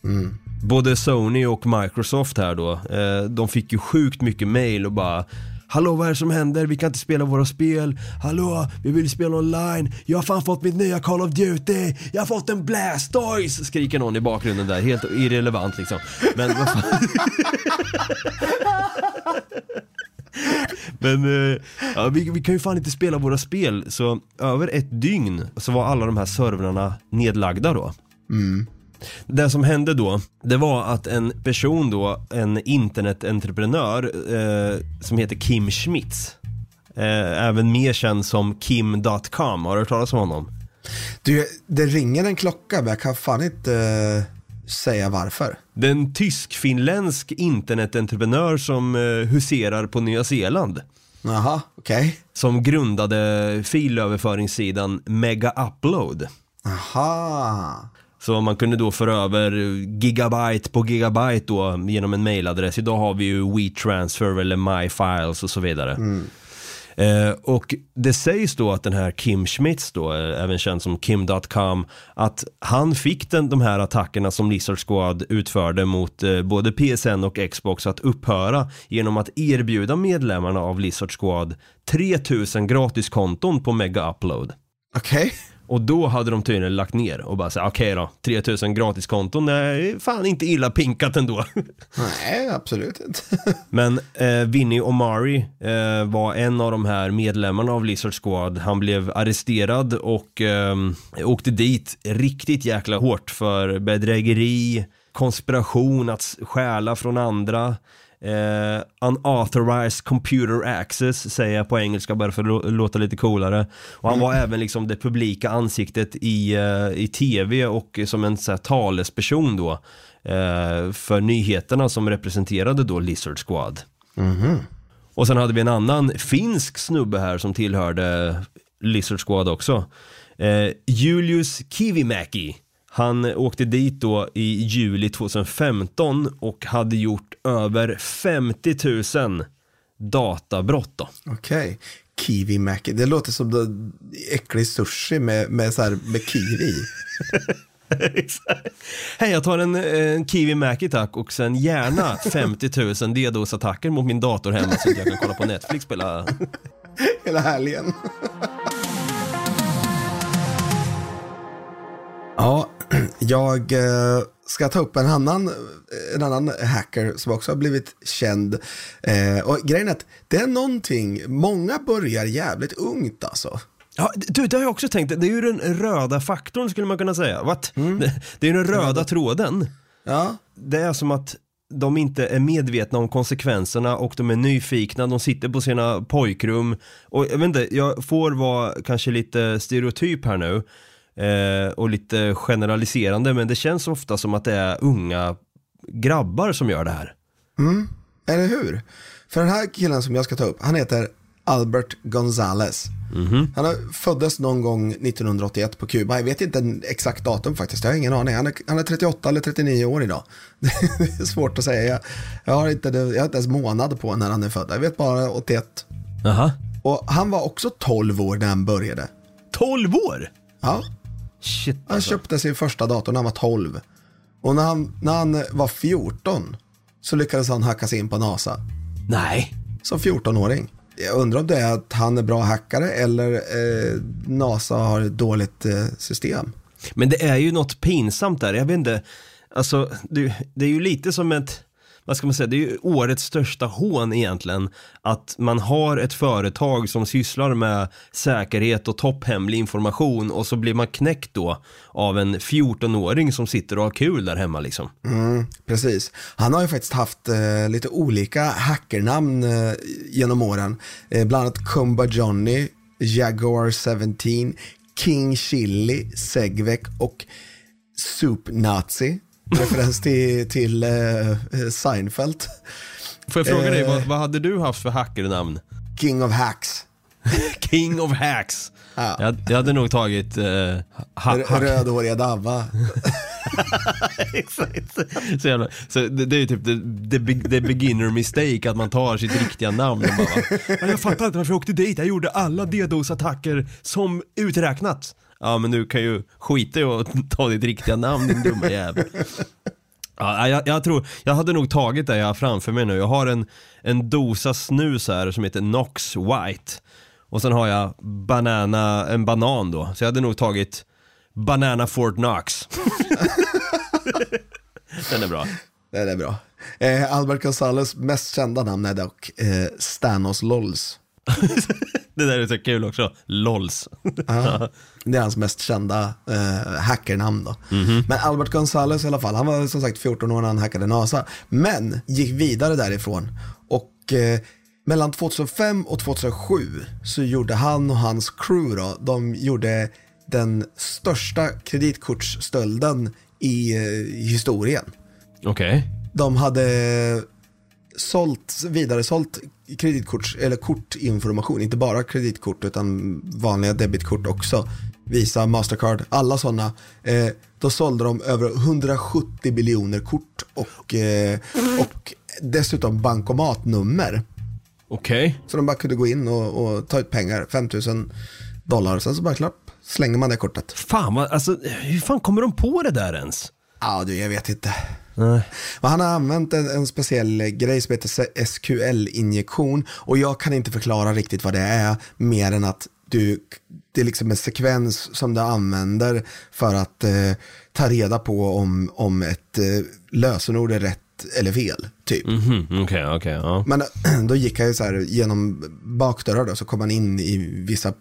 Både Sony och Microsoft här då, eh, de fick ju sjukt mycket mail och bara Hallå vad är det som händer? Vi kan inte spela våra spel. Hallå, vi vill spela online. Jag har fan fått mitt nya Call of Duty. Jag har fått en Blastoise! Skriker någon i bakgrunden där, helt irrelevant liksom. Men vad fan. Men eh, ja, vi, vi kan ju fan inte spela våra spel, så över ett dygn så var alla de här servrarna nedlagda då. Mm. Det som hände då, det var att en person då, en internetentreprenör eh, som heter Kim Schmitz, eh, även mer känd som Kim.com, har du hört talas om honom? Du, det ringer en klocka men jag kan fan inte eh, säga varför. Det är en tysk-finländsk internetentreprenör som eh, huserar på Nya Zeeland. Jaha, okej. Som grundade filöverföringssidan Mega Upload. Aha. Så man kunde då föra över gigabyte på gigabyte då genom en mailadress. Idag har vi ju WeTransfer eller MyFiles och så vidare. Eh, och det sägs då att den här Kim Schmitz då, eh, även känd som Kim.com, att han fick den, de här attackerna som Lizard Squad utförde mot eh, både PSN och Xbox att upphöra genom att erbjuda medlemmarna av Lizard Squad 3000 gratiskonton på Mega Upload. Okej. Och då hade de tydligen lagt ner och bara sagt okej då, 3000 gratiskonton, nej, fan inte illa pinkat ändå. Nej, absolut inte. Men eh, Vinnie Omari eh, var en av de här medlemmarna av Lizard Squad. Han blev arresterad och eh, åkte dit riktigt jäkla hårt för bedrägeri, konspiration, att stjäla från andra. Eh, unauthorized computer access säger jag på engelska bara för att lå- låta lite coolare. Och han var även liksom det publika ansiktet i, eh, i tv och som en så här, talesperson då eh, för nyheterna som representerade då Lizard Squad. Och sen hade vi en annan finsk snubbe här som tillhörde Lizard Squad också. Eh, Julius Kivimäki. Han åkte dit då i juli 2015 och hade gjort över 50 000 databrott då. Okej. Kiwi Mackie. Det låter som det äcklig sushi med, med, så här, med kiwi. Hej, jag tar en, en Kiwi Mackie tack och sen gärna 50 000 DDoS-attacker mot min dator hemma så att jag kan kolla på Netflix spela. hela helgen. ja, jag eh, ska ta upp en annan, en annan hacker som också har blivit känd. Eh, och grejen är att det är någonting, många börjar jävligt ungt alltså. Ja, du, det har jag också tänkt. Det är ju den röda faktorn skulle man kunna säga. What? Det, det är ju den röda tråden. Ja, Det är som att de inte är medvetna om konsekvenserna och de är nyfikna, de sitter på sina pojkrum och jag vet inte, jag får vara kanske lite stereotyp här nu eh, och lite generaliserande men det känns ofta som att det är unga grabbar som gör det här. eller hur? För den här killen som jag ska ta upp, han heter Albert Gonzales. Han är, föddes någon gång 1981 på Kuba. Jag vet inte exakt datum faktiskt. Jag har ingen aning. Han är, han är 38 eller 39 år idag. Det är svårt att säga. Jag, jag, har inte, jag har inte ens månad på när han är född. Jag vet bara 81. Jaha. Och han var också 12 år när han började. 12 år? Ja, Shit han alltså. köpte sin första dator när han var 12. Och när han, när han var 14 så lyckades han hacka sig in på NASA. Nej. som 14-åring. Jag undrar om det är att han är bra hackare eller eh, NASA har ett dåligt eh, system. Men det är ju något pinsamt där, jag vet inte, alltså det, det är ju lite som ett, vad ska man säga, det är ju årets största hån egentligen, att man har ett företag som sysslar med säkerhet och topphemlig information och så blir man knäckt då av en 14-åring som sitter och har kul där hemma liksom. Mm, precis. Han har ju faktiskt haft eh, lite olika hackernamn eh, genom åren. Eh, bland annat Kumba Johnny, Jaguar 17, King Chili, Segvek och Soup Nazi. Referens till, till eh, Seinfeld. Får jag fråga dig, Eh. vad, vad hade du haft för hackernamn? King of Hacks. King of Hacks. Ja. Jag, jag hade nog tagit eh, ha, hack, Rödhåriga Davva. Exakt. Så, jävla, så det, det är ju typ the, the, be- the beginner mistake att man tar sitt riktiga namn och bara "Ja, Jag fattar inte varför jag åkte dit, jag gjorde alla DDoS-attacker som uträknat. Ja men du kan ju skita i att ta ditt riktiga namn din dumma jävel. Ja, jag, jag tror, jag hade nog tagit det jag har framför mig nu. Jag har en, en dosa snus här som heter Nox White. Och sen har jag banana, en banan då. Så jag hade nog tagit Banana Fort Knox. Den är bra. Den är bra. Eh, Albert Gonzales mest kända namn är dock eh, Stanos Lolls. Det där är så kul också. LOLs. Ja, det är hans mest kända eh, hackernamn då. Men Albert Gonzales i alla fall, han var som sagt 14 år när han hackade NASA. Men gick vidare därifrån. Och eh, mellan 2005 och 2007 så gjorde han och hans crew då, de gjorde den största kreditkortsstölden i eh, historien. Okej. De hade sålt, vidare sålt kreditkorts, eller kortinformation, inte bara kreditkort utan vanliga debitkort också. Visa, Mastercard, alla sådana. Eh, då sålde de över 170 biljoner kort och, eh, och dessutom bankomatnummer. Okej. Så de bara kunde gå in och, och ta ut pengar, 5000 dollar. Sen så bara klapp, slänger man det kortet. Fan alltså hur fan kommer de på det där ens? Ja du, jag vet inte. Nej. Men han har använt en, en speciell grej som heter SQL-injektion och jag kan inte förklara riktigt vad det är mer än att du, det är liksom en sekvens som du använder för att eh, ta reda på om, om ett eh, lösenord är rätt eller fel. Typ. Mhm, Okej, okej, ja. Men då gick jag ju så här genom bakdörrar då, så kom man in i vissa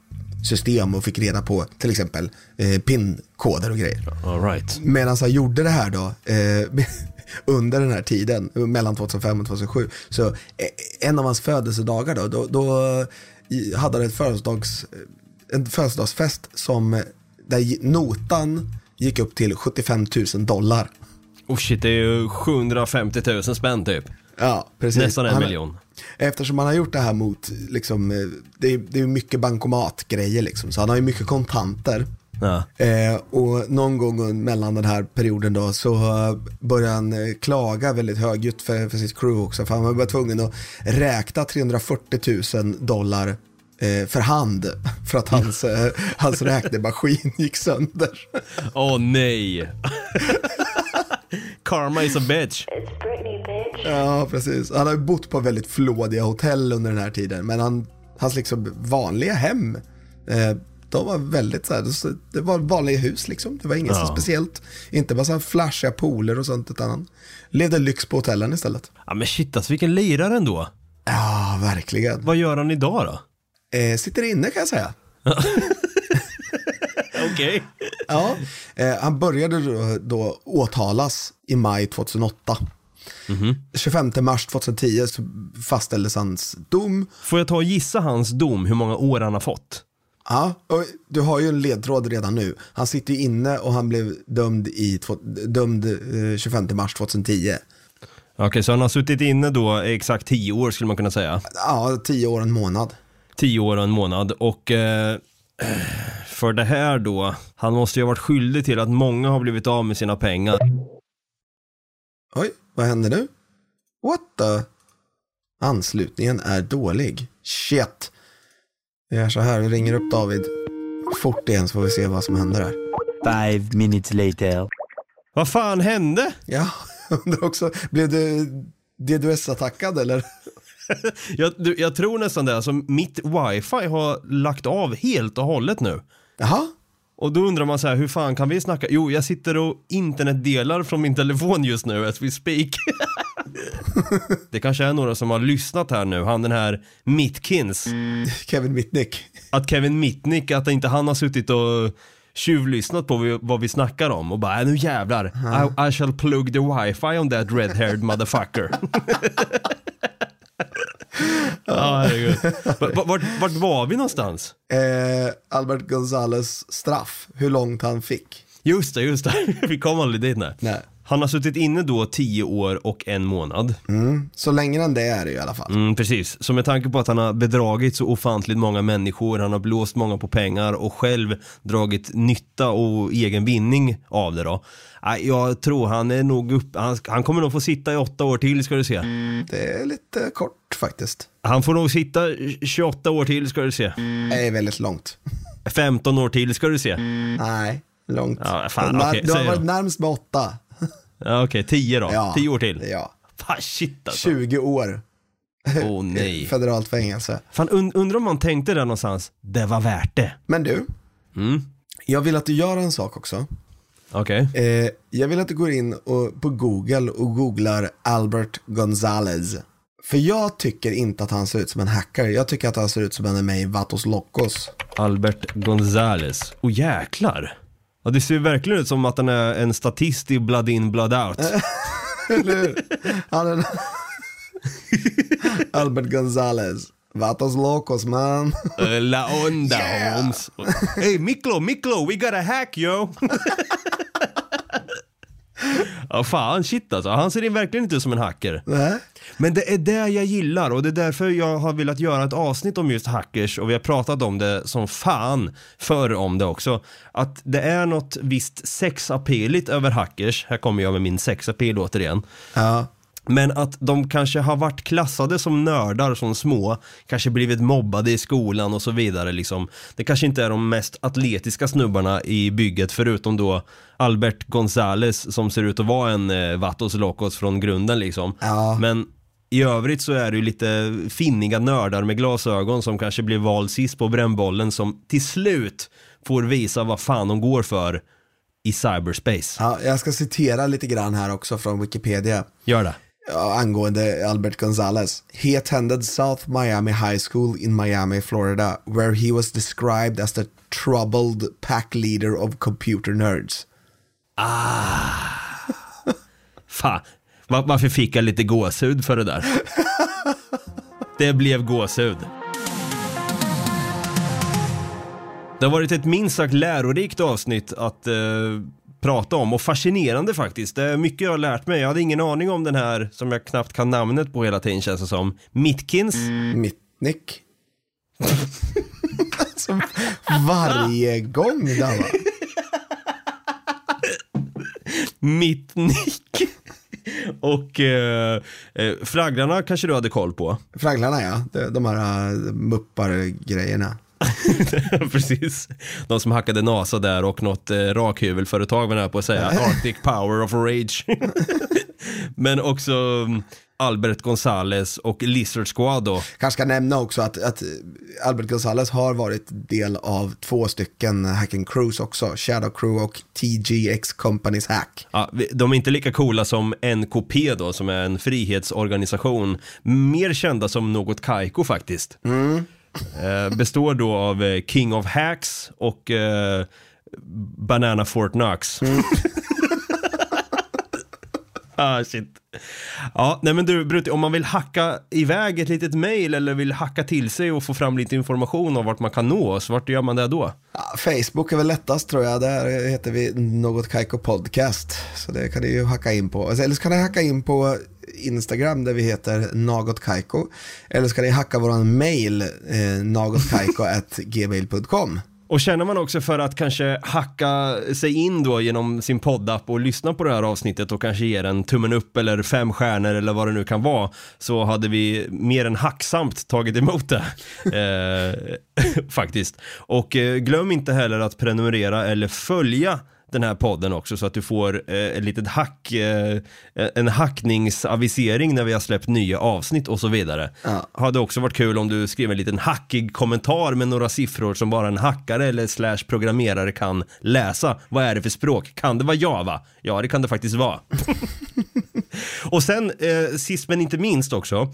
system och fick reda på till exempel eh, PIN-koder och grejer. All right. Medan jag gjorde det här då, eh, under den här tiden, mellan 2005 och 2007, så eh, en av hans födelsedagar då, då, då i- hade han ett födelsedags, en födelsedagsfest som, eh, där notan gick upp till 75 000 dollar. Oh shit, det är ju 750 000 spänn typ. Ja, precis. Nästan en Han- miljon. Eftersom han har gjort det här mot, liksom, eh, det är, det är mycket bankomatgrejer liksom, så han har ju mycket kontanter. Ja. Eh, och någon gång mellan den här perioden då så eh, började han eh, klaga väldigt högljutt för, för sitt crew också. För han var tvungen att räkna 340 000 dollar för hand för att hans, hans räknemaskin gick sönder. Åh nej. Karma is a bitch. Ja, precis. Han har ju bott på väldigt flådiga hotell under den här tiden. Men han, hans liksom vanliga hem, eh, de var väldigt så här, det var vanliga hus liksom. Det var inget så Ja. speciellt. Inte massa flashiga pooler och sånt, utan han levde lyx på hotellen istället. Ja men shit alltså, vilken lirare ändå. Ja, verkligen. Vad gör han idag då? Eh, sitter inne kan jag säga. Okej. Ja, eh, han började då, då åtalas i maj 2008. 25 mars 2010 så fastställdes hans dom. Får jag ta och gissa hans dom, hur många år han har fått? Ja, och du har ju en ledtråd redan nu. Han sitter ju inne och han blev dömd, i, dömd eh, 25 mars 2010. Okej, så han har suttit inne då exakt 10 år skulle man kunna säga. Ja, 10 år och en månad. 10 år och en månad och eh, för det här då, han måste ju ha varit skyldig till att många har blivit av med sina pengar. Oj, vad händer nu? What the? Anslutningen är dålig. Shit. Vi gör så här, vi ringer upp David fort igen så får vi se vad som händer här. Five minutes later. Vad fan hände? Ja, jag undrar också, blev du DDoS-attackad eller? Jag, du, jag tror nästan det, alltså mitt wifi har lagt av helt och hållet nu. Jaha? Och då undrar man så här, hur fan kan vi snacka? Jo, jag sitter och internetdelar från min telefon just nu as we speak. det kanske är några som har lyssnat här nu, han den här Mitkins. Kevin Mitnick. Att Kevin Mitnick, att inte han har suttit och tjuvlyssnat på vad vi snackar om och bara, "Äh, nu jävlar, I, I shall plug the wifi on that red-haired motherfucker. Ja, herregud. Vart, vart, var vi någonstans? Eh, Albert Gonzales straff, hur långt han fick. Just det, just det. Vi kom aldrig dit nej. Nej. Han har suttit inne då 10 år och en månad. Mm. Så länge än det är det i alla fall. Mm, precis. Så med tanke på att han har bedragit så ofantligt många människor, han har blåst många på pengar och själv dragit nytta och egen vinning av det då. Jag tror han är nog upp, han, han kommer nog få sitta i åtta år till ska du se. Det är lite kort faktiskt. Han får nog sitta 28 år till ska du se. Det är väldigt långt. 15 år till ska du se. Nej, långt. Ja, fan, okej, du har varit närmst med åtta. Ja, Okej, 10 då. Ja. 10 år till. Ja. Fan shit alltså. 20 år. Åh nej. Federalt fängelse. Fan und, undrar om man tänkte där någonstans, det var värt det. Men du, Mm. jag vill att du gör en sak också. Okej. Eh, jag vill att du går in och, på Google och googlar Albert Gonzales. För jag tycker inte att han ser ut som en hacker. Jag tycker att han ser ut som en mig Vatos Locos. Albert Gonzales. Och jäklar. Ja, det ser ju verkligen ut som att han är en statist i Blood In Blood Out. Eller hur? Han är... Albert Gonzales. Vatos Locos man. La Onda Yeah. Holmes. Hey Miklo, Miklo, we got a hack yo. Ja fan shit alltså, han ser verkligen inte ut som en hacker. Nej. Men det är det jag gillar och det är därför jag har velat göra ett avsnitt om just hackers och vi har pratat om det som fan förr om det också. Att det är något visst sexappeligt över hackers, här kommer jag med min sexappeal återigen. Ja. Men att de kanske har varit klassade som nördar som små, kanske blivit mobbade i skolan och så vidare liksom. Det kanske inte är de mest atletiska snubbarna i bygget förutom då Albert Gonzales som ser ut att vara en eh, Vatos Locos från grunden liksom. Ja. Men I övrigt så är det ju lite finniga nördar med glasögon som kanske blir vald sist på brännbollen som till slut får visa vad fan de går för i cyberspace. Ja, jag ska citera lite grann här också från Wikipedia. Gör det. Angående Albert Gonzalez. He attended South Miami High School in Miami, Florida, where he was described as the troubled pack leader of computer nerds. Ah! Fan, varför fick jag lite gåshud för det där? Det blev gåshud. Det har varit ett minst sagt lärorikt avsnitt att eh, prata om och fascinerande faktiskt. Det är mycket jag har lärt mig. Jag hade ingen aning om den här, som jag knappt kan namnet på hela tiden känns det som, Mitkins. Mitnick. Som varje gång Danva. Mittnick. Och eh, eh, Fragglarna kanske du hade koll på? Fragglarna ja, de, de här uh, muppar-grejerna. Precis. De som hackade NASA där och något eh, rakhyvelföretag var jag på att säga. Arctic Power of Rage. Men också mm, Albert Gonzales och Lizard Squad då. Kanske ska nämna också att, att Albert Gonzalez har varit del av två stycken hacking crews också. Shadow Crew och TGX Companies Hack. Ja, de är inte lika coola som NKP då, som är en frihetsorganisation. Mer kända som något Kaiko faktiskt. Eh, består då av eh, King of Hacks och eh, Banana Fort Knox. ah, shit. Ja, nej men du Brutti, om man vill hacka iväg ett litet mail eller vill hacka till sig och få fram lite information om vart man kan nå oss, vart gör man det då? Ja, Facebook är väl lättast tror jag. Där heter vi Något Kaiko Podcast. Så det kan ni ju hacka in på. Eller så kan ni hacka in på Instagram där vi heter Något Kaiko. Eller så kan ni hacka våran mail eh, nagotkaiko.gmail.com. Och känner man också för att kanske hacka sig in då genom sin poddapp och lyssna på det här avsnittet och kanske ge en tummen upp eller fem stjärnor eller vad det nu kan vara så hade vi mer än hacksamt tagit emot det. Eh, faktiskt. Och eh, glöm inte heller att prenumerera eller följa den här podden också så att du får eh, ett litet hack, eh, en hackningsavisering när vi har släppt nya avsnitt och så vidare. Ja. Hade också varit kul om du skrev en liten hackig kommentar med några siffror som bara en hackare eller slash programmerare kan läsa. Vad är det för språk? Kan det vara Java? Ja, det kan det faktiskt vara. och sen, eh, sist men inte minst också,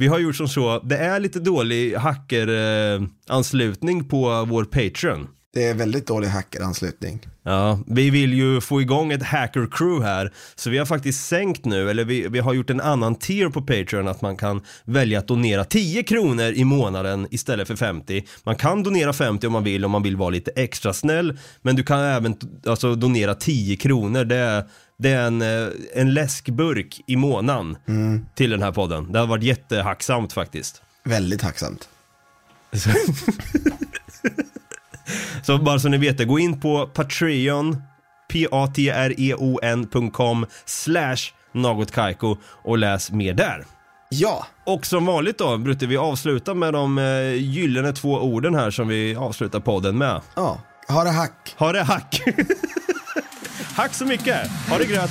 vi har gjort som så, det är lite dålig hackeranslutning eh, på vår Patreon. Det är väldigt dålig hackeranslutning. Ja, vi vill ju få igång ett hacker crew här, så vi har faktiskt sänkt nu, eller vi, vi har gjort en annan tier på Patreon, att man kan välja att donera 10 kronor i månaden istället för 50. Man kan donera 50 om man vill, om man vill vara lite extra snäll, men du kan även alltså, donera 10 kronor, det är, det är en, eh, en läskburk i månaden till den här podden. Det har varit jättehacksamt faktiskt. Väldigt tacksamt. Så bara så ni vet det, gå in på Patreon, p-a-t-r-e-o-n.com slash nagotkaiko och läs mer där. Ja, Och som vanligt då, Brutte, vi avslutar med de eh, gyllene två orden här som vi avslutar podden med. ja. Ha det hack. Ha det hack! hack så mycket! Ha det gröt!